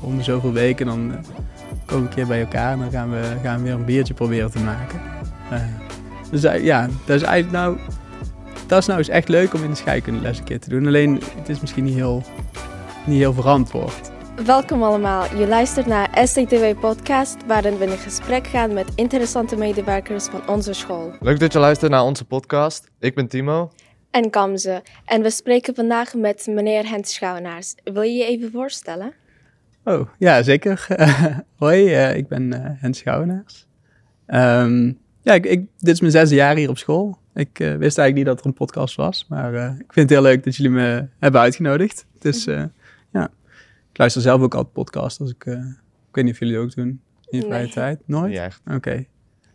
Om de zoveel weken dan uh, komen we een keer bij elkaar en dan gaan we, gaan we weer een biertje proberen te maken. Uh, dus ja, dat is eigenlijk nou, dat is nou eens echt leuk om in de scheikundeles een keer te doen. Alleen het is misschien niet heel, niet heel verantwoord. Welkom allemaal. Je luistert naar STTW Podcast, waarin we in gesprek gaan met interessante medewerkers van onze school. Leuk dat je luistert naar onze podcast. Ik ben Timo. En Kamze. En we spreken vandaag met meneer Hens Schouwenaars. Wil je je even voorstellen? Oh, ja, zeker. hoi, uh, ik ben uh, Hens Schouwenaars. Um, ja, ik, ik, dit is mijn zesde jaar hier op school. Ik uh, wist eigenlijk niet dat er een podcast was, maar ik vind het heel leuk dat jullie me hebben uitgenodigd. Dus ja, ik luister zelf ook altijd podcasts. Als ik, ik weet niet of jullie het ook doen in je vrije Nee. tijd. Nooit? Ja, echt. Oké.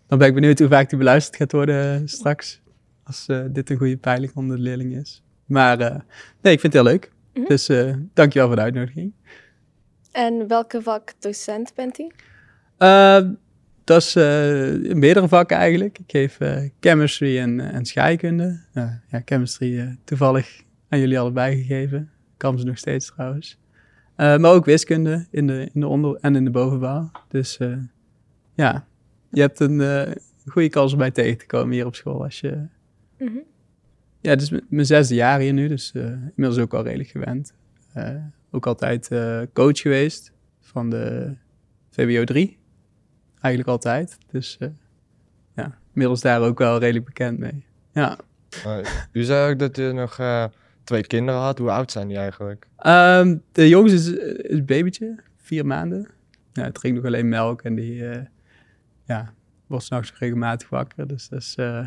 Dan ben ik benieuwd hoe vaak die beluisterd gaat worden straks. Als eh, dit een goede peiling onder de leerlingen is. Maar eh, nee, ik vind het heel leuk. Mhm. Dus eh dankjewel voor de uitnodiging. En welke vakdocent bent u? Dat is meerdere vakken eigenlijk. Ik geef chemistry en, en scheikunde. Ja, ja, chemistry toevallig aan jullie allebei gegeven. Kan ze nog steeds trouwens. Maar ook wiskunde in de, in de onder- en in de bovenbouw. Dus ja, je hebt een goede kans om mij tegen te komen hier op school. Als je, Mhm. ja, het is mijn zesde jaar hier nu, dus eh, inmiddels ook al redelijk gewend. Eh, ook altijd eh, coach geweest van de VWO 3. Eigenlijk altijd. Dus eh, ja, inmiddels daar ook wel redelijk bekend mee. Ja. Uh, u zei ook dat je nog uh, twee kinderen had. Hoe oud zijn die eigenlijk? Ehm, de jongste is, is een babytje, vier maanden. Ja, het drinkt nog alleen melk en die uh, ja, wordt s'nachts regelmatig wakker. Dus dat is, uh,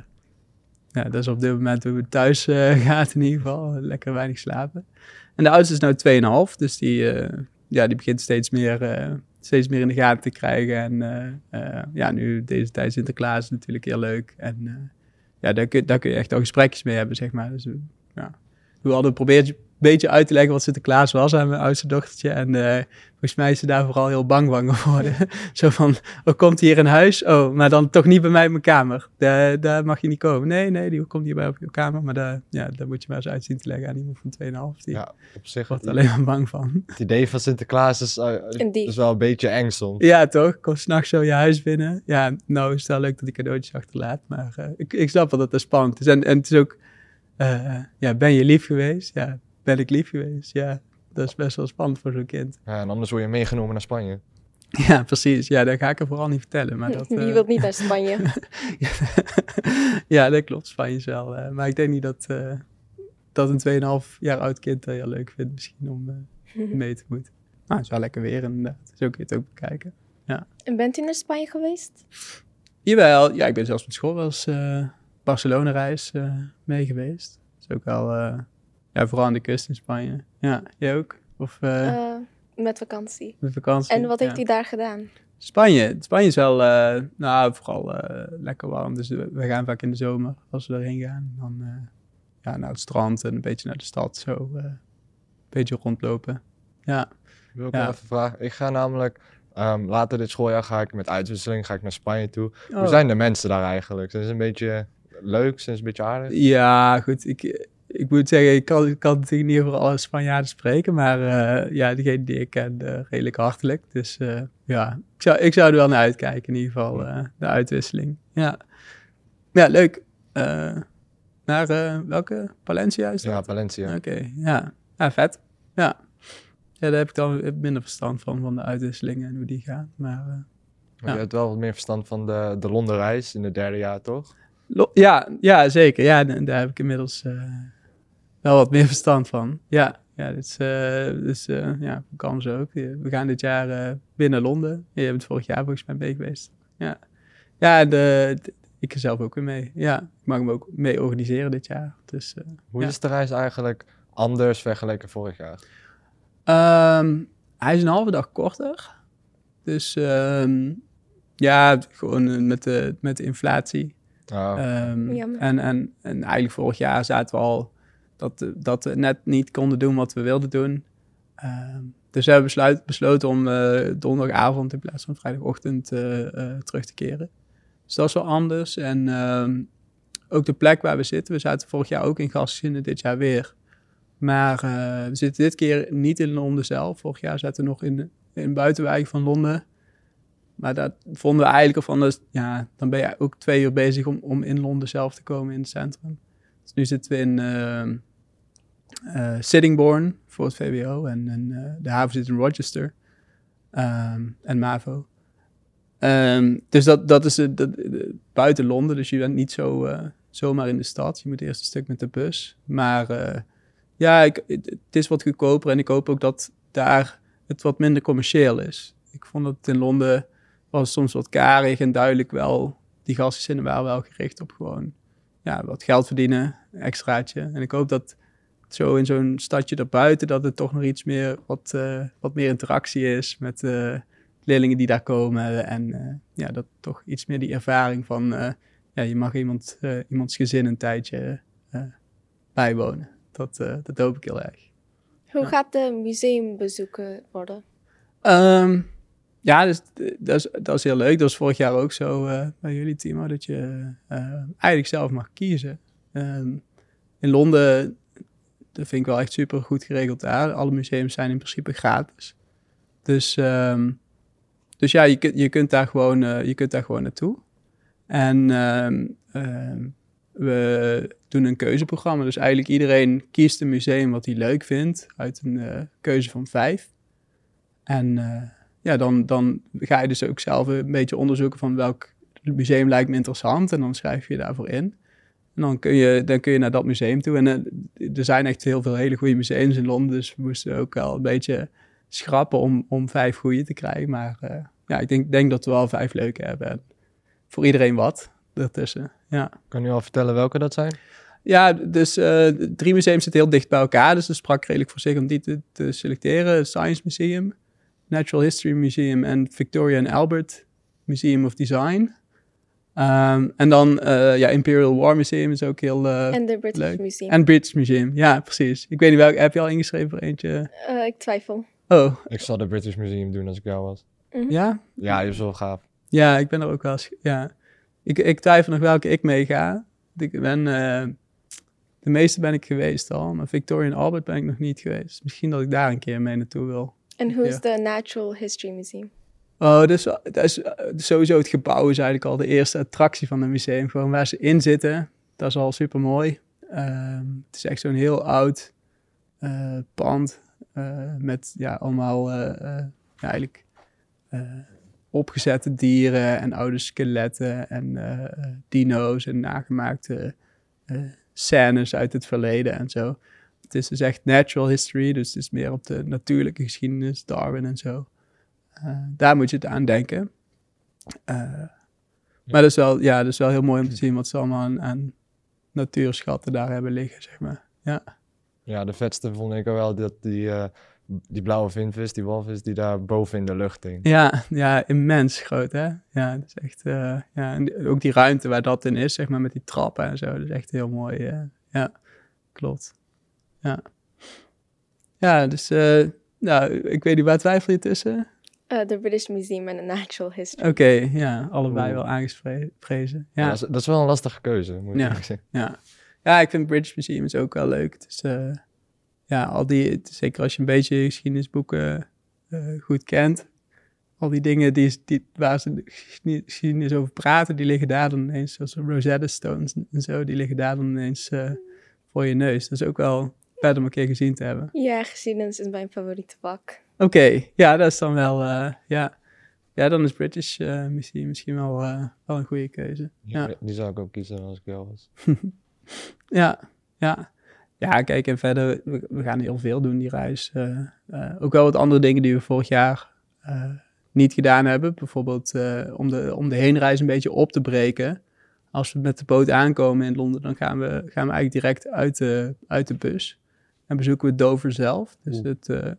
ja, dat is op dit moment hoe het thuis uh, gaat in ieder geval. Lekker weinig slapen. En de oudste is nu 2,5, dus die, eh, ja, die begint steeds meer, steeds meer in de gaten te krijgen. En eh, ja, nu deze tijd Sinterklaas is natuurlijk heel leuk. En ja, daar kun, daar kun je echt al gesprekjes mee hebben, zeg maar. Dus ja, we hadden geprobeerd een beetje uit te leggen wat Sinterklaas was aan mijn oudste dochtertje. En uh, volgens mij is ze daar vooral heel bang van geworden. Zo van, oh, komt hij hier in huis? Oh, maar dan toch niet bij mij in mijn kamer. Daar, daar mag je niet komen. Nee, nee, die komt hier bij op je kamer. Maar daar, ja, daar moet je maar eens uit zien te leggen aan iemand van 2,5. Die ja, op zich wordt alleen maar bang van. Het idee van Sinterklaas is, uh, is wel een beetje eng soms. Ja, toch? Kom s'nachts zo je huis binnen. Ja, nou is het wel leuk dat hij cadeautjes achterlaat. Maar uh, ik, ik snap wel dat dat spannend is. En, en het is ook... Uh, ja, ben je lief geweest? Ja, ben ik lief geweest? Ja, dat is best wel spannend voor zo'n kind. Ja, en anders word je meegenomen naar Spanje. Ja, precies. Ja, dat ga ik er vooral niet vertellen. Maar dat, Je uh... wilt niet naar Spanje. ja, dat klopt. Spanje is wel. Uh, maar ik denk niet dat, uh, dat een 2,5 jaar oud kind dat heel leuk vindt misschien om uh, mee te moeten. Nou, het is wel lekker weer inderdaad. Zo kun je het ook bekijken. Ja. En bent u naar Spanje geweest? Jawel. Ja, ik ben zelfs met school wel eens uh, Barcelona-reis mee geweest. Dat is ook wel... Ja, vooral aan de kust in Spanje. Ja, jij ook? Of, uh, met vakantie. Met vakantie. En wat heeft u daar gedaan? Spanje. Spanje is wel, uh, nou, vooral uh, lekker warm. Dus we gaan vaak in de zomer als we erheen gaan. Dan ja, naar het strand en een beetje naar de stad. Zo een beetje rondlopen. Ja. Wil ik ja. even vragen? Ik ga namelijk um, later dit schooljaar ga ik met uitwisseling ga ik naar Spanje toe. Oh. Hoe zijn de mensen daar eigenlijk? Zijn ze een beetje leuk? Zijn ze een beetje aardig? Ja, goed. Ik, ik moet zeggen, ik kan, ik kan natuurlijk niet over alle Spanjaarden spreken, maar uh, ja, degene die ik ken, uh, redelijk hartelijk. Dus uh, ja, ik zou, ik zou er wel naar uitkijken in ieder geval, de uitwisseling. Ja, ja leuk. naar welke? Palencia is dat? Ja, Palencia. Oké, okay, ja. ja, vet. Ja. ja, daar heb ik dan minder verstand van, van de uitwisselingen en hoe die gaan. Maar, maar ja. je hebt wel wat meer verstand van de, de Londen reis in het derde jaar, toch? Ja, ja zeker. Ja, daar heb ik inmiddels wel wat meer verstand van. Ja, ja dus, uh, dus uh, ja, kan zo ook. We gaan dit jaar uh, binnen Londen. Je hebt het vorig jaar volgens mij mee geweest. Ja, ja de, de, ik zelf ook weer mee. Ja, ik mag hem ook mee organiseren dit jaar. Dus, Hoe ja. is de reis eigenlijk anders vergeleken vorig jaar? Um, hij is een halve dag korter. Dus um, ja, gewoon met de, met de inflatie. Oh. Um, en, en, en eigenlijk vorig jaar zaten we al dat, dat we net niet konden doen wat we wilden doen. Uh, dus we hebben besluit, besloten om uh, donderdagavond in plaats van vrijdagochtend uh, terug te keren. Dus dat is wel anders. En ook de plek waar we zitten. We zaten vorig jaar ook in gastgezinnen, dit jaar weer. Maar we zitten dit keer niet in Londen zelf. Vorig jaar zaten we nog in, in buitenwijk van Londen. Maar dat vonden we eigenlijk al van, ja, dan ben je ook twee uur bezig om, om in Londen zelf te komen in het centrum. Dus nu zitten we in uh, Sittingbourne voor het VWO en, en de haven zit in Rochester um, en MAVO. Um, dus dat, dat is het buiten Londen, dus je bent niet zo, zomaar in de stad. Je moet eerst een stuk met de bus. Maar ja, ik, het is wat goedkoper en ik hoop ook dat daar het wat minder commercieel is. Ik vond dat in Londen was soms wat karig en duidelijk wel. Die gastenzinnen waren wel gericht op gewoon ja, wat geld verdienen, extraatje. En ik hoop dat zo in zo'n stadje daarbuiten, dat het toch nog iets meer, wat, uh, wat meer interactie is met uh, leerlingen die daar komen. En uh, ja, dat toch iets meer die ervaring van, ja, je mag iemand, iemands gezin een tijdje bijwonen. Dat, dat hoop ik heel erg. Hoe gaat de museumbezoeken worden? Um, ja, dus, dat, is, dat is heel leuk. Dat was vorig jaar ook zo bij jullie, Timo, dat je eigenlijk zelf mag kiezen. Um, in Londen, dat vind ik wel echt super goed geregeld daar. Alle museums zijn in principe gratis. Dus, um, dus ja, je, je, kunt daar gewoon, uh, je kunt daar gewoon naartoe. En um, we doen een keuzeprogramma. Dus eigenlijk iedereen kiest een museum wat hij leuk vindt uit een keuze van vijf. En ja, dan, dan ga je dus ook zelf een beetje onderzoeken van welk museum lijkt me interessant. En dan schrijf je daarvoor in. En dan kun je, dan kun je naar dat museum toe. En uh, er zijn echt heel veel hele goede museums in Londen. Dus we moesten ook wel een beetje schrappen om, om vijf goede te krijgen. Maar uh, ja, ik denk, denk dat we wel vijf leuke hebben. En voor iedereen wat ertussen. Ja. Kan je al vertellen welke dat zijn? Ja, dus uh, drie museums zitten heel dicht bij elkaar. Dus het sprak redelijk voor zich om die te, te selecteren. Science Museum, Natural History Museum en Victoria and Albert Museum of Design. Um, en dan uh, ja, Imperial War Museum is ook heel uh, En de British leuk. Museum. En British Museum, ja, precies. Ik weet niet welke, heb je al ingeschreven voor eentje? Uh, ik twijfel. Oh. Ik zal de British Museum doen als ik jou was. Mm -hmm. Ja? Ja, die is wel gaaf. Ja, ik ben er ook wel eens, ja. Ik, ik twijfel nog welke ik meega. Ik ben, de meeste ben ik geweest al, maar Victoria en Albert ben ik nog niet geweest. Misschien dat ik daar een keer mee naartoe wil. En hoe is de Natural History Museum? Oh, dus, sowieso het gebouw is eigenlijk al de eerste attractie van het museum. Gewoon waar ze in zitten, dat is al super mooi. Um, het is echt zo'n heel oud uh, pand uh, met ja, allemaal ja, eigenlijk opgezette dieren en oude skeletten en dino's en nagemaakte scènes uit het verleden en zo. Het is dus echt natural history, dus het is meer op de natuurlijke geschiedenis, Darwin en zo. Uh, daar moet je het aan denken. Ja. Maar dat is, wel, ja, dat is wel heel mooi om te zien wat ze allemaal aan, aan natuurschatten daar hebben liggen, zeg maar. Ja, ja de vetste vond ik wel dat die, uh, die blauwe vinvis, die walvis, die daar boven in de lucht hing. Ja, ja immens groot, hè? Ja, dat is echt, ja, en ook die ruimte waar dat in is, zeg maar, met die trappen en zo, dat is echt heel mooi. ja, klopt. Ja. Ja, dus nou, ik weet niet, waar twijfel je tussen? De uh, British Museum en de Natural History. Oké, okay, ja, allebei Oeh. wel aangesprezen. Ja. ja dat, is, dat, is, wel een lastige keuze, moet ja. ik zeggen. Ja. ja, ik vind British Museum is ook wel leuk. Dus uh, ja, al die, zeker als je een beetje geschiedenisboeken goed kent, al die dingen die, die, waar ze geschiedenis over praten, die liggen daar dan ineens, zoals Rosetta Stones en zo, die liggen daar dan ineens voor je neus. Dat is ook wel vet om een keer gezien te hebben. Ja, geschiedenis is mijn favoriete vak. Oké, okay. ja, dat is dan wel, uh, ja. Ja, dan is British uh, misschien, misschien wel, uh, wel een goede keuze. Ja, ja, Die zou ik ook kiezen als ik jou was. ja, ja. Ja, kijk, en verder, we, we gaan heel veel doen, die reis. ook wel wat andere dingen die we vorig jaar niet gedaan hebben. Bijvoorbeeld om, de, om de heenreis een beetje op te breken als we met de boot aankomen in Londen, dan gaan we, gaan we eigenlijk direct uit de, uit de bus. En bezoeken we Dover zelf. Dus het, uh,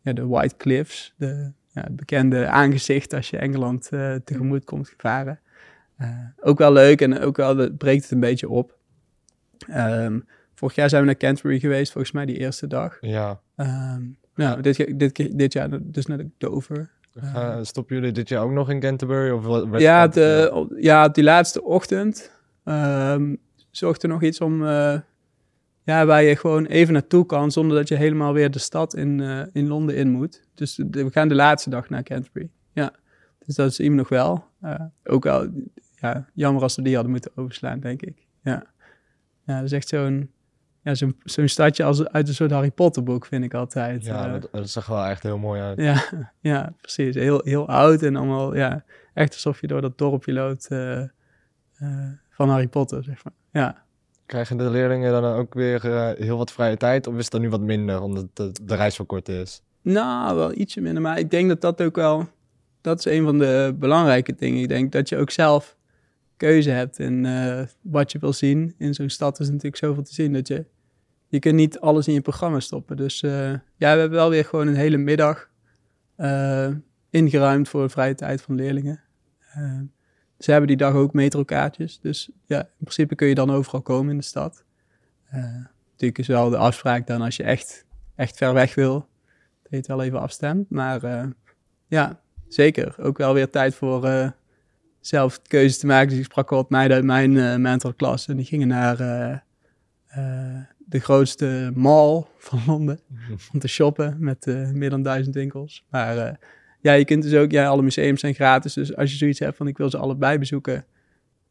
ja, de White Cliffs, de, ja, het bekende aangezicht als je Engeland uh, tegemoet komt gevaren. Uh, ook wel leuk en ook wel, breekt het een beetje op. Um, vorig jaar zijn we naar Canterbury geweest, volgens mij die eerste dag. Ja. Um, nou, dit, dit, dit jaar dus naar Dover. Uh, stoppen jullie dit jaar ook nog in Canterbury? Of ja, de, ja, die laatste ochtend um, zorgde nog iets om uh, ja, waar je gewoon even naartoe kan zonder dat je helemaal weer de stad in, eh, in Londen in moet. Dus de- we gaan de laatste dag naar Canterbury. Ja, dus dat is hem nog wel. Eh, ook wel, ja, jammer als we die hadden moeten overslaan, denk ik. Ja, ja dat is echt zo'n ja, zo'n zo'n stadje als uit een soort Harry Potter boek, vind ik altijd. Ja, Eh, dat, dat zag wel echt heel mooi uit. ja, ja, precies. Heel, heel oud en allemaal, ja, echt alsof je door dat dorpje loopt van Harry Potter, zeg maar. Ja. Krijgen de leerlingen dan ook weer eh, heel wat vrije tijd? Of is dat nu wat minder, omdat de, de reis zo kort is? Nou, wel ietsje minder, maar ik denk dat dat ook wel, dat is een van de belangrijke dingen. Ik denk dat je ook zelf keuze hebt in eh, wat je wil zien. In zo'n stad is natuurlijk zoveel te zien dat je, je kunt niet alles in je programma stoppen. Dus eh, ja, we hebben wel weer gewoon een hele middag eh, ingeruimd voor de vrije tijd van leerlingen. Ze hebben die dag ook metrokaartjes, dus ja, in principe kun je dan overal komen in de stad. Eh, natuurlijk is wel de afspraak dan als je echt, echt ver weg wil, dat je het wel even afstemt. Maar eh, ja, zeker. Ook wel weer tijd voor eh, zelf keuzes te maken. Dus ik sprak wat meiden uit mijn eh mentorklas en die gingen naar de grootste mall van Londen om te shoppen met meer dan duizend winkels. Maar ja, je kunt dus ook, ja, alle museums zijn gratis. Dus als je zoiets hebt van ik wil ze allebei bezoeken,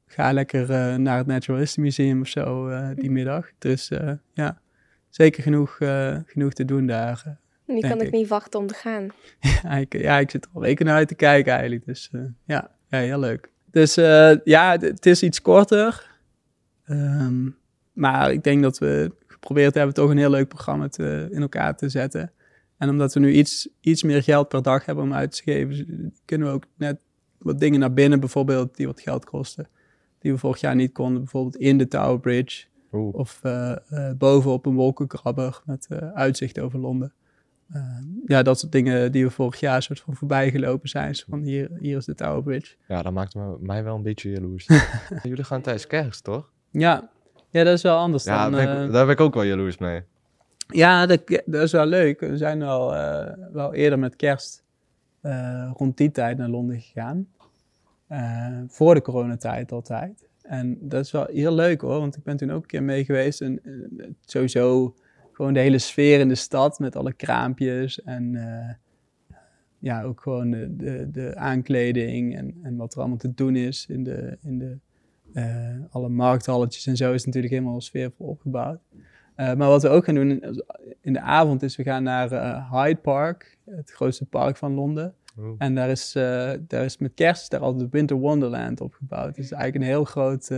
ga lekker eh, naar het Natural History Museum of zo eh, die middag. Dus eh, ja, zeker genoeg, genoeg te doen daar. Nu kan ik niet wachten om te gaan. Ja, ik, ja, ik zit er al weken naar uit te kijken eigenlijk. Dus ja, ja, heel leuk. Dus ja, het- het is iets korter. Ehm, maar ik denk dat we geprobeerd hebben toch een heel leuk programma te, in elkaar te zetten. En omdat we nu iets, iets meer geld per dag hebben om uit te geven, kunnen we ook net wat dingen naar binnen bijvoorbeeld die wat geld kosten. Die we vorig jaar niet konden. Bijvoorbeeld in de Tower Bridge. Oeh. Of eh eh, boven op een wolkenkrabber met eh, uitzicht over Londen. Ja, dat soort dingen die we vorig jaar soort van voorbij gelopen zijn. Zo van hier, hier is de Tower Bridge. Ja, dat maakt me, mij wel een beetje jaloers. Jullie gaan tijdens kerst, toch? Ja, ja dat is wel anders Ja, dan... eh, daar ben ik ook wel jaloers mee. Ja, dat, dat is wel leuk. We zijn wel, eh, wel eerder met kerst eh, rond die tijd naar Londen gegaan. Eh, voor de coronatijd altijd. En dat is wel heel leuk hoor, want ik ben toen ook een keer mee geweest. En sowieso gewoon de hele sfeer in de stad met alle kraampjes. En ja, ook gewoon de, de, aankleding en, en wat er allemaal te doen is in de, in de alle markthalletjes en zo is natuurlijk helemaal sfeervol opgebouwd. Eh, maar wat we ook gaan doen in, de avond is we gaan naar eh, Hyde Park, het grootste park van Londen. Oeh. En daar is, eh, daar is met kerst is daar al de Winter Wonderland opgebouwd. Dus eigenlijk een heel groot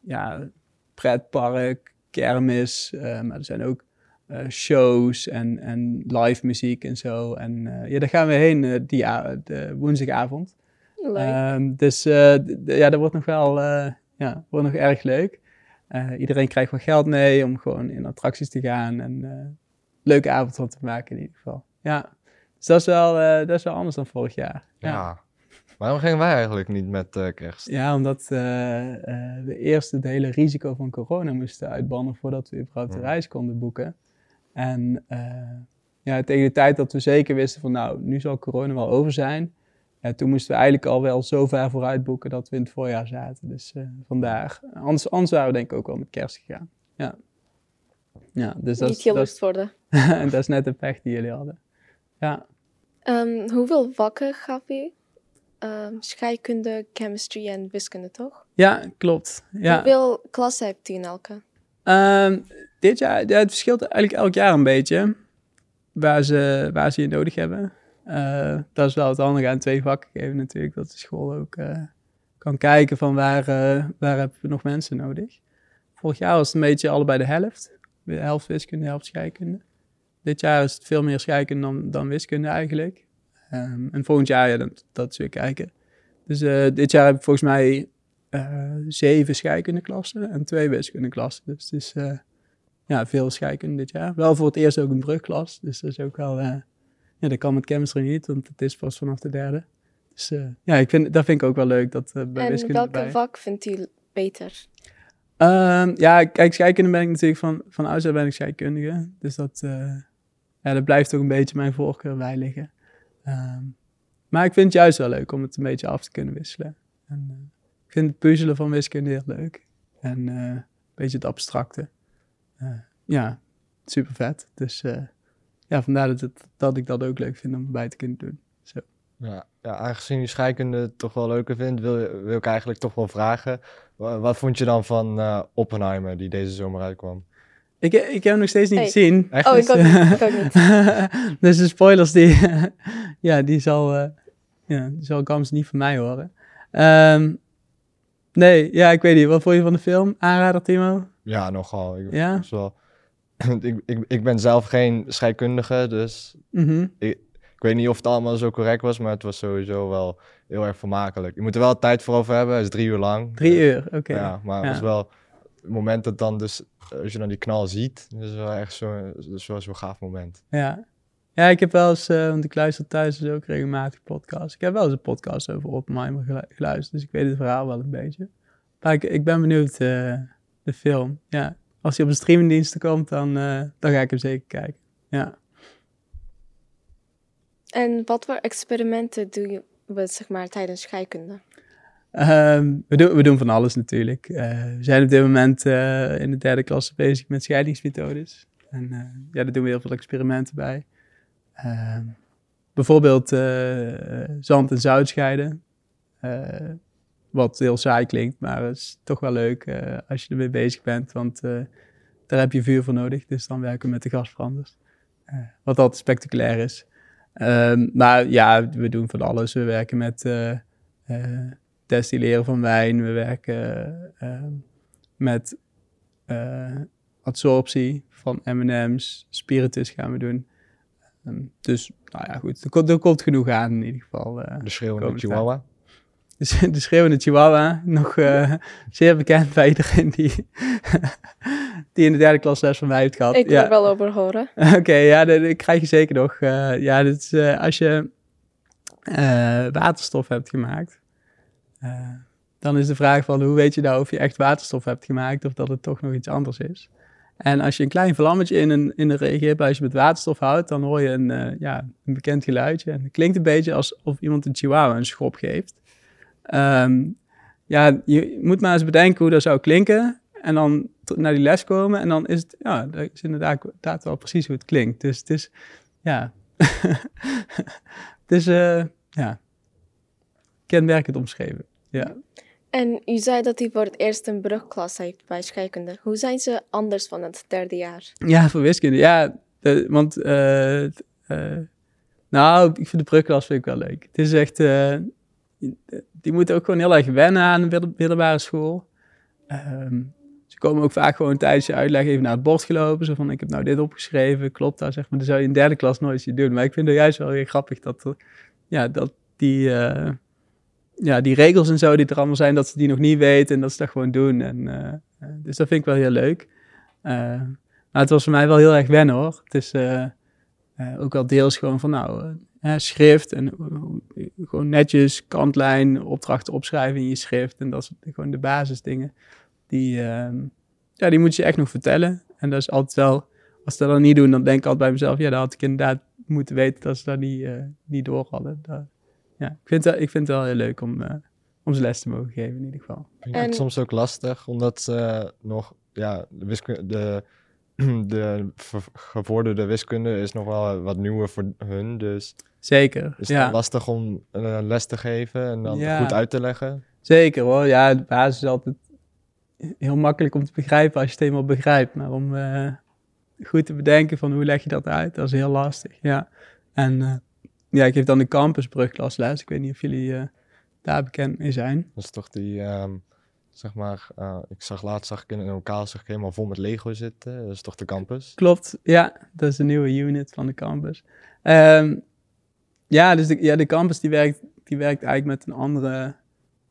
ja, pretpark, kermis. eh, maar er zijn ook eh, shows en, en live muziek en zo. En eh, ja, daar gaan we heen die de woensdagavond. Leuk. Ehm, dus eh, ja, dat wordt nog wel eh, ja, wordt nog erg leuk. Eh, iedereen krijgt wel geld mee om gewoon in attracties te gaan en eh leuke avond van te maken in ieder geval. Ja, dus dat is wel, eh, dat is wel anders dan vorig jaar. Ja. Ja, Waarom gingen wij eigenlijk niet met eh, kerst? ja omdat eh, eh, we eerst het hele risico van corona moesten uitbannen voordat we überhaupt de Ja. reis konden boeken. En eh, ja, tegen de tijd dat we zeker wisten van nou, nu zal corona wel over zijn. Ja, toen moesten we eigenlijk al wel zo ver vooruit boeken dat we in het voorjaar zaten. Dus eh, vandaar. Anders, anders waren we denk ik ook wel met kerst gegaan. Ja. Ja, dus dat, niet lust worden. dat is net de pech die jullie hadden. Ja. Ehm, hoeveel vakken gaf u? Ehm, scheikunde, chemistry en wiskunde, toch? ja, klopt. Ja. Hoeveel klassen hebt u in elke? Ehm, dit jaar, ja, het verschilt eigenlijk elk jaar een beetje waar ze, waar ze je nodig hebben. Eh, dat is wel het handige aan twee vakken geven natuurlijk, dat de school ook eh, kan kijken van waar, eh, waar hebben we nog mensen nodig. Vorig jaar was het een beetje allebei de helft. De helft wiskunde, de helft scheikunde. Dit jaar is het veel meer scheikunde dan, dan wiskunde eigenlijk. Ehm, en volgend jaar, ja, dat, dat weer kijken. Dus dit jaar heb ik volgens mij zeven scheikundeklassen en twee wiskundeklassen. Dus het is ja, veel scheikunde dit jaar. Wel voor het eerst ook een brugklas. Dus dat is ook wel... ja, dat kan met chemistry niet, want het is pas vanaf de derde. Dus eh, ja, ik vind, dat vind ik ook wel leuk, dat eh, bij en wiskunde welke vak vindt u beter? Ehm, ja, kijk, scheikunde ben ik natuurlijk van, van ouds uit ben ik scheikundige. Dus dat, eh, ja, dat blijft ook een beetje mijn voorkeur bij liggen. Ehm, maar ik vind het juist wel leuk om het een beetje af te kunnen wisselen. En, ik vind het puzzelen van wiskunde heel leuk. En een beetje het abstracte. ja, super vet. Dus ja, vandaar dat, het, dat ik dat ook leuk vind om bij te kunnen doen. Zo. Ja, ja, aangezien je scheikunde toch wel leuker vindt, wil, wil ik eigenlijk toch wel vragen. wa- Wat vond je dan van eh, Oppenheimer, die deze zomer uitkwam? Ik, ik heb hem nog steeds niet Hey. gezien. Echt Oh, niet? ik ook niet. Ik ook niet. dus de spoilers, die, ja, die zal, eh ja, die zal Gams niet van mij horen. Ehm, nee, ja, ik weet niet. Wat vond je van de film? Aanrader, Timo? Ja, nogal. Ik, Ja? is wel, ik, ik, ik ben zelf geen scheikundige, dus Mhm. ik weet niet of het allemaal zo correct was, maar het was sowieso wel heel erg vermakelijk. Je moet er wel tijd voor over hebben, het is drie uur lang. Drie Eh, uur, oké. Ja, maar Ja. het was wel het moment dat dan dus, als je dan die knal ziet, dat is wel echt zo, dat is wel zo'n gaaf moment. Ja. ja, ik heb wel eens, eh, want ik luister thuis dus ook regelmatig podcasts. Ik heb wel eens een podcast over Oppenheimer gelu- geluisterd, dus ik weet het verhaal wel een beetje. Maar ik, ik ben benieuwd, eh, de film. Ja, als hij op de streamingdiensten komt, dan, eh, dan ga ik hem zeker kijken. Ja. En wat voor experimenten doe je we, zeg maar, tijdens scheikunde? Ehm, we, doen, we doen van alles natuurlijk. Eh, we zijn op dit moment eh, in de derde klasse bezig met scheidingsmethodes. En ja, daar doen we heel veel experimenten bij. Ehm, bijvoorbeeld zand en zout scheiden. Wat heel saai klinkt, maar het is toch wel leuk eh, als je ermee bezig bent. Want eh, daar heb je vuur voor nodig. Dus dan werken we met de gasbranders. Eh, wat altijd spectaculair is. Ehm, maar ja, we doen van alles. We werken met... destilleren van wijn. We werken eh, met absorptie van M&M's. Spiritus gaan we doen. Ehm, dus, nou ja, goed. Er, komt- er komt genoeg aan in ieder geval. De schreeuwende chihuahua. Dus de schreeuwende chihuahua. Nog eh, zeer bekend bij iedereen die, die in de derde klas les van mij heeft gehad. Ik wil ja. er wel over horen. Oké, ja, dat, dat krijg je zeker nog. Eh, ja, dat is, eh, als je waterstof hebt gemaakt, dan is de vraag van hoe weet je nou of je echt waterstof hebt gemaakt of dat het toch nog iets anders is. En als je een klein vlammetje in een, in een reageerbuisje met waterstof houdt, dan hoor je een, ja, een bekend geluidje. En het klinkt een beetje alsof iemand een chihuahua een schop geeft. Ehm, ja, je moet maar eens bedenken hoe dat zou klinken. En dan naar die les komen. En dan is het, ja, dat is inderdaad, wel precies hoe het klinkt. Dus het is, ja. het is, eh, ja. Kenmerkend omschreven. Ja. En u zei dat u voor het eerst een brugklas heeft bij scheikunde. Hoe zijn ze anders van het derde jaar? Ja, voor wiskunde. Ja, want, eh, eh, nou, ik vind de brugklas vind ik wel leuk. Het is echt, eh, die moeten ook gewoon heel erg wennen aan midden- middelbare school. Ehm, ze komen ook vaak gewoon tijdens je uitleg even naar het bord gelopen. Zo van, ik heb nou dit opgeschreven, klopt dat? Zeg maar, dat zou je in derde klas nooit zien doen. Maar ik vind het juist wel heel grappig dat, er- ja, dat die, eh, ja, die regels en zo die er allemaal zijn, dat ze die nog niet weten en dat ze dat gewoon doen. En, eh, eh, dus dat vind ik wel heel leuk. Eh, maar het was voor mij wel heel erg wennen hoor. Het is eh, eh, ook wel deels gewoon van nou, eh, hè, schrift en eh, gewoon netjes kantlijn, opdrachten opschrijven in je schrift. En dat is gewoon de basisdingen. Die, ehm, ja, die moet je echt nog vertellen. En dat is altijd wel, als ze dat dan niet doen, dan denk ik altijd bij mezelf, ja, dan had ik inderdaad moeten weten dat ze dat niet, eh, niet door hadden. Dat- ja, ik vind, het, ik vind het wel heel leuk om, eh, om ze les te mogen geven in ieder geval. Vind ik het En- soms ook lastig, omdat ze nog, ja, de wiskunde, de, de gevorderde wiskunde is nog wel wat nieuwer voor hun, dus Zeker, is het ja. lastig om een les te geven en dan Ja. goed uit te leggen. Zeker hoor. Ja, de basis is altijd heel makkelijk om te begrijpen als je het eenmaal begrijpt. Maar om eh, goed te bedenken van hoe leg je dat uit, dat is heel lastig. Ja. En eh, ja, ik geef dan de campusbrugklasles. Ik weet niet of jullie eh, daar bekend mee zijn. Dat is toch die, ehm, zeg maar, eh, ik zag laatst zag ik in een lokaal zag ik helemaal vol met Lego zitten. Dat is toch de campus? Klopt, ja. Dat is de nieuwe unit van de campus. Ehm, ja, dus de, ja, de campus die werkt, die werkt eigenlijk met een andere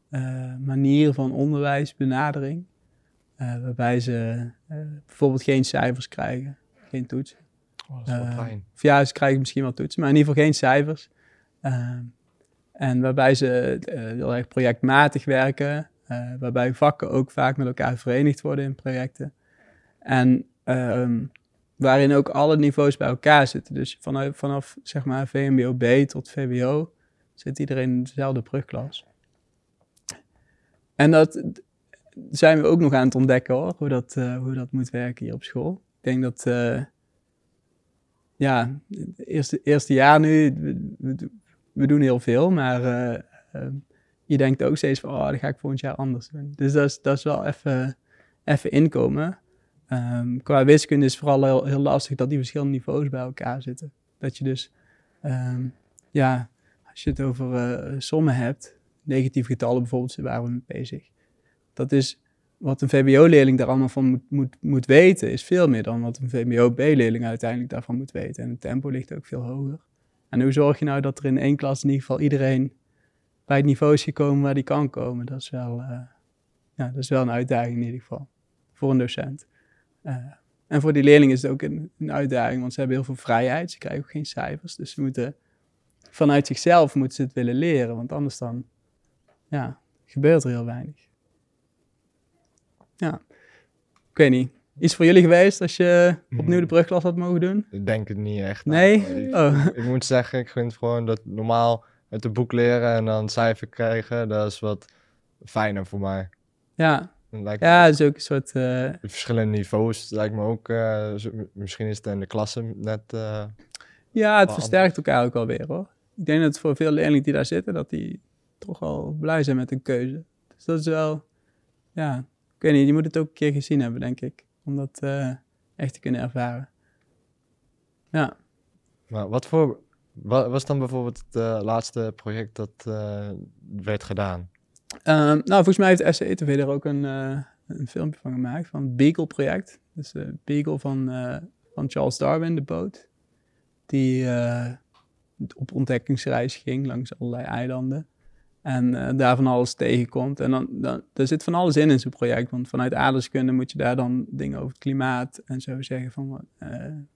eh, manier van onderwijsbenadering. Eh, waarbij ze eh, bijvoorbeeld geen cijfers krijgen, geen toetsen. Oh, dat is wel fijn. Of ja, ze krijgen misschien wel toetsen, maar in ieder geval geen cijfers. Ehm, en waarbij ze heel erg projectmatig werken. waarbij vakken ook vaak met elkaar verenigd worden in projecten. En ehm, waarin ook alle niveaus bij elkaar zitten. Dus vanaf, vanaf zeg maar VMBO-B tot VWO zit iedereen in dezelfde brugklas. En dat, zijn we ook nog aan het ontdekken hoor, hoe dat, eh, hoe dat moet werken hier op school. Ik denk dat, uh, ja, het eerste, eerste jaar nu, we, doen heel veel, maar uh, je denkt ook steeds van, oh, dat ga ik volgend jaar anders doen. Dus dat is, dat is wel even, even inkomen. Um, qua wiskunde is vooral heel, lastig dat die verschillende niveaus bij elkaar zitten. Dat je dus, um, ja, als je het over uh, sommen hebt, negatieve getallen bijvoorbeeld, waar we mee bezig. Dat is wat een VBO-leerling daar allemaal van moet, moet, moet weten, is veel meer dan wat een VBO-B-leerling uiteindelijk daarvan moet weten. En het tempo ligt ook veel hoger. En hoe zorg je nou dat er in één klas in ieder geval iedereen bij het niveau is gekomen waar die kan komen? Dat is wel, uh, ja, dat is wel een uitdaging in ieder geval voor een docent. Uh, en voor die leerlingen is het ook een, een, uitdaging, want ze hebben heel veel vrijheid. Ze krijgen ook geen cijfers, dus ze moeten vanuit zichzelf moeten ze het willen leren, want anders dan ja, gebeurt er heel weinig. Ja, ik weet niet. Iets voor jullie geweest als je opnieuw de brugklas had mogen doen? Ik denk het niet echt. Nee? Ik, oh. ik, moet zeggen, ik vind gewoon dat normaal uit het boek leren en dan cijfer krijgen, dat is wat fijner voor mij. Ja, ja, het is ook een soort... Uh... De verschillende niveaus lijkt me ook... Uh, misschien is het in de klasse net... Uh, ja, het versterkt elkaar ook alweer hoor. Ik denk dat voor veel leerlingen die daar zitten, dat die toch wel blij zijn met een keuze. Dus dat is wel... Ja, ik weet niet, je moet het ook een keer gezien hebben, denk ik. Om dat echt te kunnen ervaren. Ja. Maar wat voor... Wat was dan bijvoorbeeld het laatste project dat werd gedaan? Um, nou, volgens mij heeft SCE-TV er ook een, uh, een filmpje van gemaakt, van het Beagle-project. Dus de Beagle van, uh, van Charles Darwin, de boot. Die uh, op ontdekkingsreis ging langs allerlei eilanden. En daar van alles tegenkomt. En dan, dan, er zit van alles in in zo'n project. Want vanuit aardrijkskunde moet je daar dan dingen over het klimaat en zo zeggen. Van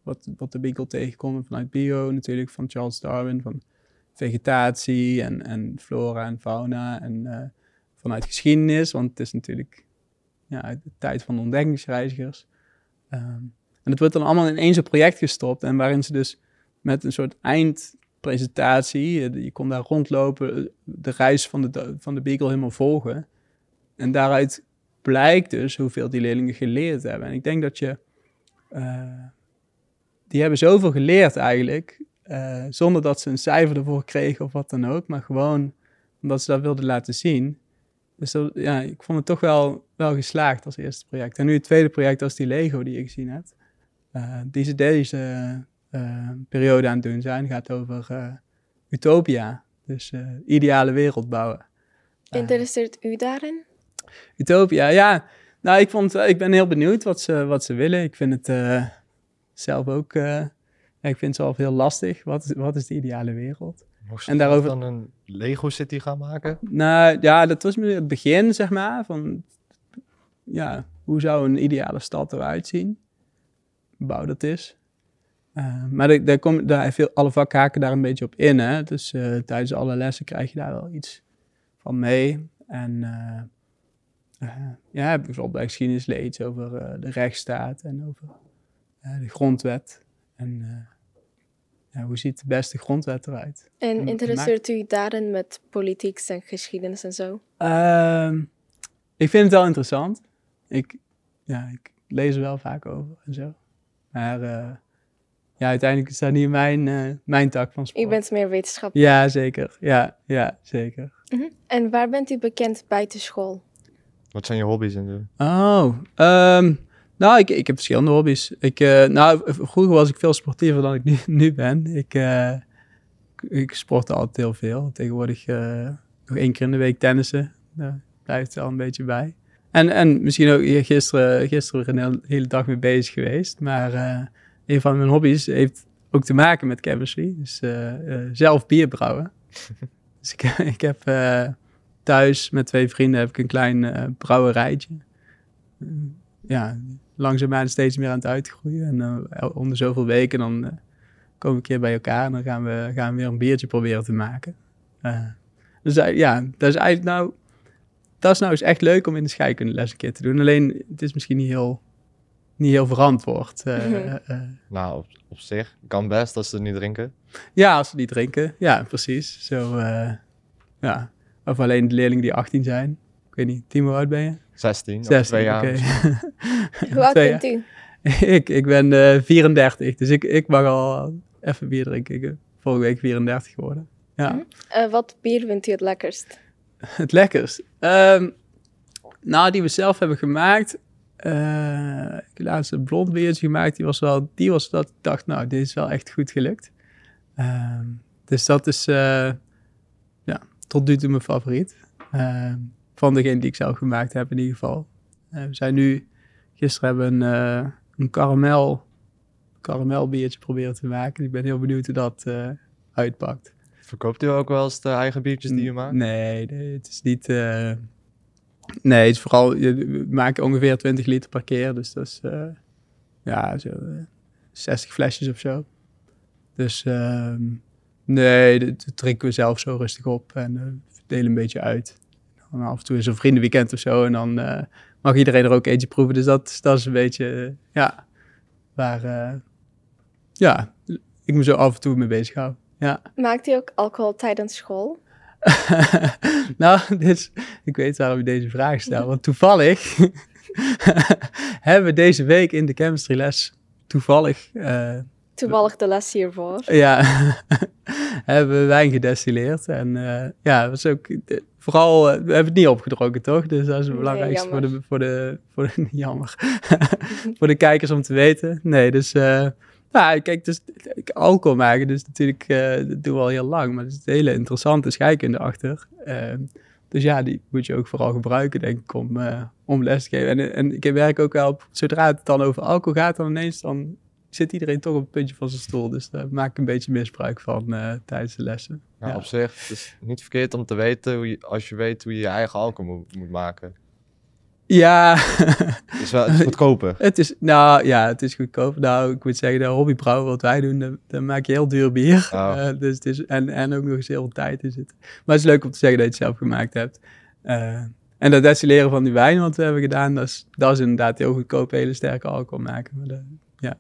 wat, wat de Beagle tegenkomt. Vanuit bio natuurlijk, van Charles Darwin. Van vegetatie en, en flora en fauna. En vanuit geschiedenis, want het is natuurlijk ja, de tijd van de ontdekkingsreizigers. Um, en het wordt dan allemaal in één zo'n project gestopt en waarin ze dus met een soort eindpresentatie, je kon daar rondlopen, de reis van de, van de Beagle helemaal volgen. En daaruit blijkt dus hoeveel die leerlingen geleerd hebben. En ik denk dat je, uh, die hebben zoveel geleerd eigenlijk, zonder dat ze een cijfer ervoor kregen of wat dan ook, maar gewoon omdat ze dat wilden laten zien. Dus dat, ja, ik vond het toch wel, wel geslaagd als eerste project. En nu het tweede project als die Lego die je gezien hebt. Uh, die ze deze uh, periode aan het doen zijn, gaat over uh, utopia. Dus ideale wereld bouwen. Interesseert u daarin? Utopia, ja. Nou, ik, vond, ik ben heel benieuwd wat ze, wat ze willen. Ik vind het zelf ook... ik vind het zelf heel lastig. Wat is, wat is de ideale wereld? Moest en daarover dan een Lego City gaan maken? Nou ja, dat was het begin, zeg maar. Van ja, hoe zou een ideale stad eruit zien? Bouw dat is. Uh, maar daar, komt daar veel, alle vakhaken daar een beetje op in. Hè? Dus uh, tijdens alle lessen krijg je daar wel iets van mee. En uh, ja, bijvoorbeeld bij geschiedenis iets over de rechtsstaat en over de grondwet. En ja, hoe ziet de beste grondwet eruit? En interesseert u daarin met politiek en geschiedenis en zo? Uh, ik vind het wel interessant. Ik, ja, ik lees er wel vaak over en zo. Maar uh, ja, uiteindelijk is dat niet mijn, uh, mijn tak van sport. U bent meer wetenschapper. Ja, zeker. Ja, ja zeker. Uh -huh. En waar bent u bekend buiten school? Wat zijn je hobby's en zo? Oh, um, nou, ik, ik heb verschillende hobby's. Ik, uh, nou, vroeger was ik veel sportiever dan ik nu, nu ben. Ik, uh, ik sportte altijd heel veel. Tegenwoordig uh, nog één keer in de week tennissen. Daar blijft wel een beetje bij. En, en misschien ook gisteren, gisteren een hele dag mee bezig geweest. Maar een van mijn hobby's heeft ook te maken met chemistry. Dus zelf bier brouwen. dus ik, ik heb thuis met twee vrienden heb ik een klein brouwerijtje. ja, langzaamaan steeds meer aan het uitgroeien. En uh, om de zoveel weken dan uh, komen we een keer bij elkaar en dan gaan we, gaan we weer een biertje proberen te maken. Uh, dus ja, dat is eigenlijk nou, dat is nou eens echt leuk om in de scheikunde les een keer te doen. Alleen, het is misschien niet heel, niet heel verantwoord. Mm nou, op, op, zich kan best als ze niet drinken. Ja, als ze niet drinken. Ja, precies. Zo, ja. Of alleen de leerlingen die 18 zijn. Ik weet niet, Timo, hoe oud ben je? 16, of 16, twee jaar. Hoe oud bent u? ik, ik ben eh 34, dus ik, ik mag al even bier drinken. Ik ben vorige week 34 geworden. Ja, Eh, wat bier vindt u het lekkerst? het lekkerst. Ehm, nou, die we zelf hebben gemaakt. eh, ik heb laatst een blond biertje gemaakt. Die was wel, die was dat ik dacht, nou, dit is wel echt goed gelukt. Ehm, dus dat is, eh, ja, tot nu toe mijn favoriet. Ehm, van degene die ik zelf gemaakt heb in ieder geval. Eh, we zijn nu, gisteren hebben we een, eh, een karamel, karamelbiertje proberen te maken. Ik ben heel benieuwd hoe dat eh, uitpakt. Verkoopt u ook wel eens de eigen biertjes die u maakt? Nee, nee, het is niet. nee, het is vooral. je- We maken ongeveer 20 liter per keer. Dus dat is. ja, zo. eh, 60 flesjes of zo. Dus. ehm, nee, dat dat drinken we zelf zo rustig op. En verdelen een beetje uit. Af en toe is een vriendenweekend of zo. En dan eh, mag iedereen er ook eentje proeven. Dus dat, dat is een beetje. eh, ja. Waar. eh, ja, ik me zo af en toe mee bezig hou. Ja. Maakt u ook alcohol tijdens school? nou, is, ik weet waarom je deze vraag stelt. Want toevallig hebben we deze week in de chemistry les toevallig, Toevallig de les hiervoor. ja, hebben we wijn gedestilleerd. En eh, ja, het was ook, eh, vooral, eh, we hebben het niet opgedronken, toch? Dus dat is het Nee, belangrijkste voor, de, jammer. voor, de, voor de, jammer, voor de kijkers om te weten. Nee, dus, eh, nou, kijk, dus alcohol maken, dus natuurlijk, dat doen we al heel lang. Maar er zit een hele interessante scheikunde achter. Ehm, dus ja, die moet je ook vooral gebruiken, denk ik, om, om les te geven. En, en ik werk ook wel op, zodra het dan over alcohol gaat, dan ineens, dan zit iedereen toch op het puntje van zijn stoel. Dus daar maak ik een beetje misbruik van eh, tijdens de lessen. Nou, Ja. Op zich, het is niet verkeerd om te weten hoe je, als je weet hoe je je eigen alcohol moet, moet maken. Ja, Het is wel het is goedkoper. het is, nou ja, het is goedkoop. Nou, ik moet zeggen, de hobbybrouwen wat wij doen, dan, maak je heel duur bier. Oh. Eh, dus het is, en, en ook nog eens heel veel tijd in zit. Maar het is leuk om te zeggen dat je het zelf gemaakt hebt. Eh, en dat destilleren van die wijn wat we hebben gedaan, dat is, dat is inderdaad heel goedkoop, hele sterke alcohol maken. Maar dat, ja,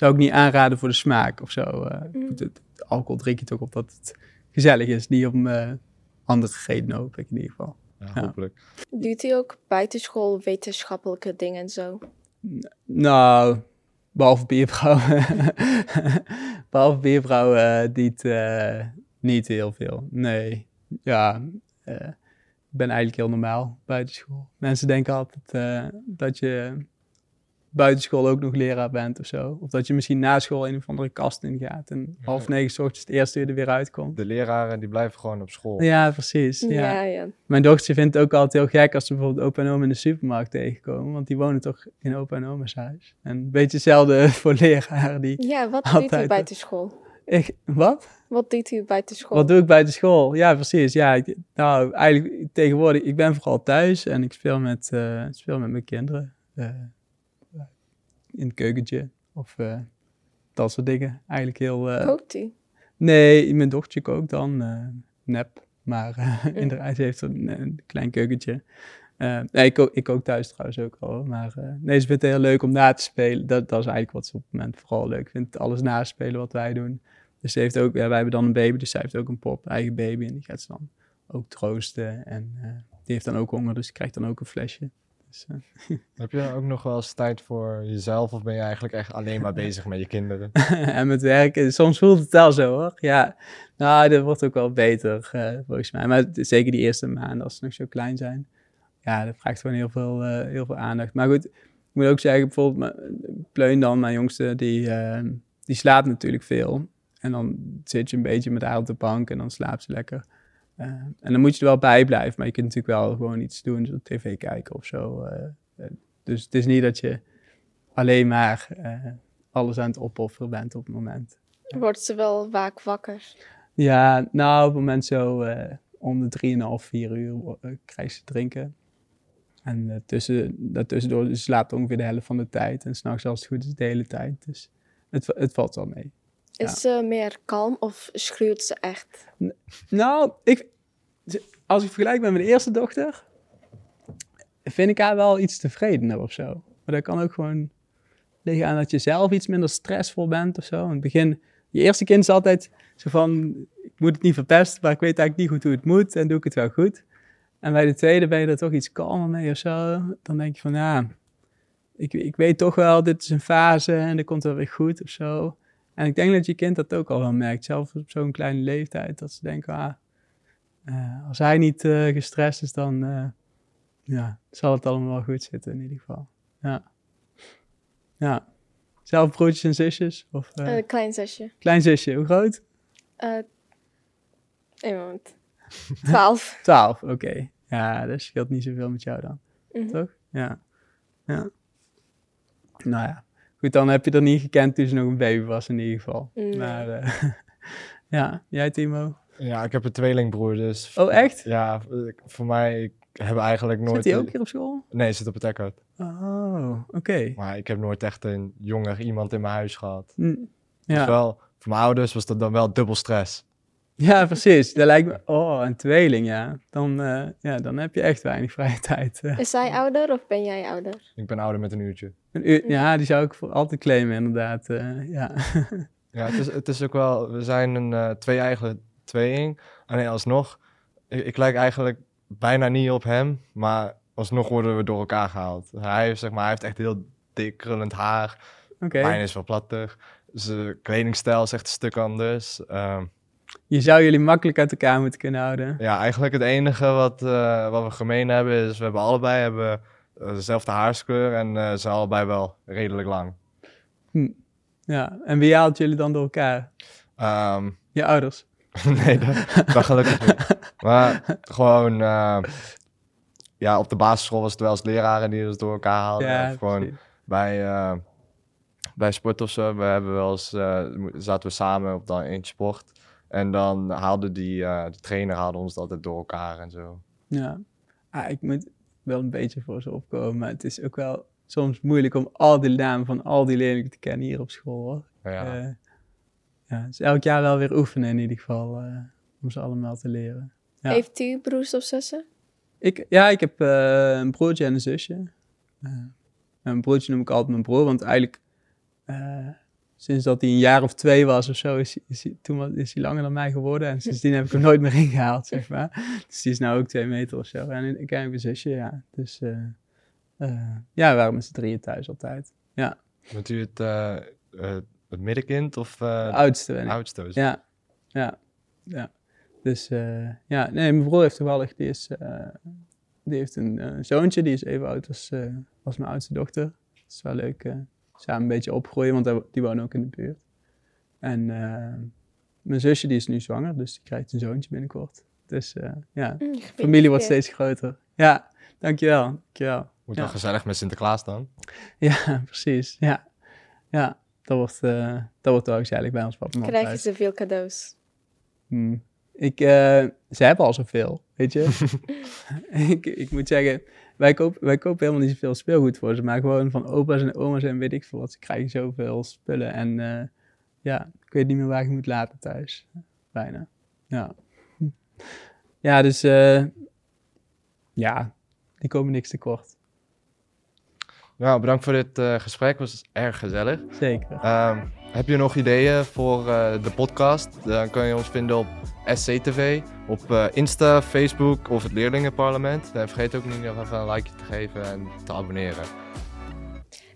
zou ik niet aanraden voor de smaak of zo. eh. Mm. Het- alcohol drink je toch omdat het gezellig is, niet om eh, andere redenen hoop ik in ieder geval. Ja, Ja. hopelijk. Doet u ook buitenschool wetenschappelijke dingen en zo? Nou, behalve bierbrouwen. behalve bierbrouwen eh, niet, eh, niet heel veel. Nee, ja, eh, ik ben eigenlijk heel normaal buitenschool. Mensen denken altijd eh, dat je buitenschool ook nog leraar bent of zo. Of dat je misschien na school een of andere kast ingaat en half negen 's ochtends het eerste uur er weer uitkomt. De leraren die blijven gewoon op school. Ja, precies. Ja. Ja, ja. Mijn dochter vindt het ook altijd heel gek als ze bijvoorbeeld opa en oma in de supermarkt tegenkomen. Want die wonen toch in opa en oma's huis. En een beetje hetzelfde voor leraren die... Ja, wat doet u buitenschool? Ik, wat? Wat doet u buitenschool? Wat doe ik buiten school? Ja, precies. Ja, ik- nou, eigenlijk tegenwoordig, ik ben vooral thuis en ik speel met, eh, speel met mijn kinderen. eh, in het keukentje of eh, dat soort dingen. Eigenlijk heel... eh, Kookt u? Nee, mijn dochtertje kookt dan. eh, nep. Maar Mm. inderdaad, ze heeft een, een klein keukentje. Nee, ik, kook, ik kook thuis trouwens ook al. Maar nee, ze vindt het heel leuk om na te spelen. Dat, dat is eigenlijk wat ze op het moment vooral leuk vindt. Alles naspelen wat wij doen. Dus ze heeft ook, ja, wij hebben dan een baby, dus zij heeft ook een pop, eigen baby. En die gaat ze dan ook troosten. En die heeft dan ook honger, dus krijgt dan ook een flesje. Dus, eh, Heb je ook nog wel eens tijd voor jezelf of ben je eigenlijk echt alleen maar bezig met je kinderen? en met werken. Soms voelt het wel zo hoor. Ja, nou, dat wordt ook wel beter eh, volgens mij. Maar zeker die eerste maanden als ze nog zo klein zijn. Ja, dat vraagt gewoon heel veel, eh, heel veel aandacht. Maar goed, ik moet ook zeggen, bijvoorbeeld Pleun dan, mijn jongste, die, eh, die slaapt natuurlijk veel. En dan zit je een beetje met haar op de bank en dan slaapt ze lekker. Eh, en dan moet je er wel bij blijven. Maar je kunt natuurlijk wel gewoon iets doen, zoals tv kijken of zo. eh. Eh, dus het is niet dat je alleen maar alles aan het opofferen bent op het moment. Wordt ze wel vaak wakker? Ja, nou, op het moment zo om de 3,5, 4 uur uh, krijg ze drinken. En eh, tussen, daartussendoor ze slaapt ongeveer de helft van de tijd. En s'nachts als het goed is de hele tijd. Dus het, het valt wel mee. Is ze meer kalm of schreeuwt ze echt? Nou, ik, als ik vergelijk met mijn eerste dochter, vind ik haar wel iets tevredener of zo. Maar dat kan ook gewoon liggen aan dat je zelf iets minder stressvol bent of zo. In het begin, je eerste kind is altijd zo van, ik moet het niet verpesten, maar ik weet eigenlijk niet goed hoe het moet en doe ik het wel goed. En bij de tweede ben je er toch iets kalmer mee of zo. Dan denk je van, ja, ik, ik weet toch wel, dit is een fase en dat komt wel weer goed of zo. En ik denk dat je kind dat ook al wel merkt, zelfs op zo'n kleine leeftijd, dat ze denken, ah, uh, als hij niet uh, gestrest is, dan uh, ja, zal het allemaal wel goed zitten in ieder geval. Ja. Ja. Zelf broertjes en zusjes? Of, klein zusje. Klein zusje, hoe groot? Een moment. Twaalf. Twaalf, oké. Ja, dat scheelt niet zoveel met jou dan. Mm -hmm. Toch? Ja. Ja. Nou ja. Goed, dan heb je er niet gekend toen ze nog een baby was in ieder geval. Nee. Maar ja, jij Timo? Ja, ik heb een tweelingbroer, dus... Oh, echt? Ja, voor mij, ik heb eigenlijk nooit... Zit hij ook hier op school? Nee, hij zit op het Eckert. Oh, oké. Maar ik heb nooit echt een jonger iemand in mijn huis gehad. Mm, Dus ja. wel, voor mijn ouders was dat dan wel dubbel stress. ja, precies. Dat lijkt me... Oh, een tweeling, ja. Dan, eh, ja, dan heb je echt weinig vrije tijd. eh. Is zij ouder of ben jij ouder? Ik ben ouder met een uurtje. Een uur- ja, die zou ik voor altijd claimen, inderdaad. eh, ja. Ja, het is, het is ook wel... We zijn een eh, twee-eigen tweeling. En nee, alsnog, ik, ik lijk eigenlijk bijna niet op hem, maar alsnog worden we door elkaar gehaald. Hij heeft, zeg maar, hij heeft echt heel dik krullend haar. Oké. Mijn is wel plattig. Zijn kledingstijl is echt een stuk anders. Ehm, Je zou jullie makkelijk uit elkaar moeten kunnen houden. ja, eigenlijk het enige wat, eh, wat we gemeen hebben is, we hebben allebei hebben, dezelfde haarskleur en eh, ze zijn allebei wel redelijk lang. Ja. En wie haalt jullie dan door elkaar? Ehm, Je ouders? nee, dat, dat gelukkig niet. Maar gewoon, eh, ja, op de basisschool was het wel eens leraren die ons door elkaar haalden. ja, gewoon precies. bij, eh, bij sport of zo. We hebben wel eens, eh, zaten we samen op dan één sport. En dan haalde die, eh, de trainer haalde ons altijd door elkaar en zo. Ja. Ah, ik moet wel een beetje voor ze opkomen, maar het is ook wel soms moeilijk om al die namen van al die leerlingen te kennen hier op school. Hoor. Ja, Eh, ja, dus elk jaar wel weer oefenen in ieder geval, eh, om ze allemaal te leren. Ja. Heeft u broers of zussen? Ik, ja, ik heb eh, een broertje en een zusje. Eh, mijn broertje noem ik altijd mijn broer, want eigenlijk eh, sinds dat hij een jaar of twee was of zo, is, hij- is, toen is hij langer dan mij geworden. En sindsdien heb ik hem nooit meer ingehaald, zeg maar. Dus die is nou ook twee meter of zo. En ik heb een zusje, ja. Dus eh, eh, ja, we waren met z'n drieën thuis altijd. Bent u het, eh, het middenkind of De oudste ben de ik. oudste? Ja, ja, ja. Dus ja, nee, mijn broer heeft toevallig, die, is, die heeft een zoontje, die is even oud als, als mijn oudste dochter. Dat is wel leuk, samen een beetje opgroeien, want die wonen ook in de buurt. En eh, mijn zusje, die is nu zwanger, dus die krijgt een zoontje binnenkort. Dus eh, ja, de familie wordt steeds groter. Ja, dankjewel, dankjewel. Moet Ja. wel gezellig met Sinterklaas dan. Ja, precies, ja. Ja, dat wordt, eh, dat wordt wel gezellig bij ons papa Krijgen thuis. ze veel cadeaus? Hmm. Ik, eh, ze hebben al zoveel, weet je. ik, ik moet zeggen, wij kopen, wij kopen helemaal niet zoveel speelgoed voor ze, maar gewoon van opa's en oma's en weet ik veel wat. Ze krijgen zoveel spullen en eh, ja, ik weet niet meer waar ik moet laten thuis. Bijna, ja. Ja, dus eh, ja, die komen niks tekort. Nou, bedankt voor dit eh, gesprek. was erg gezellig. Zeker. Ehm, heb je nog ideeën voor eh, de podcast? Dan kun je ons vinden op SCTV, op eh, Insta, Facebook of het Leerlingenparlement. En vergeet ook niet nog even een likeje te geven en te abonneren.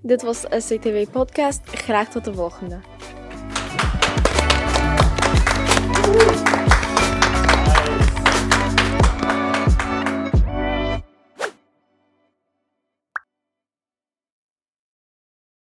Dit was de SCTV Podcast. Graag tot de volgende.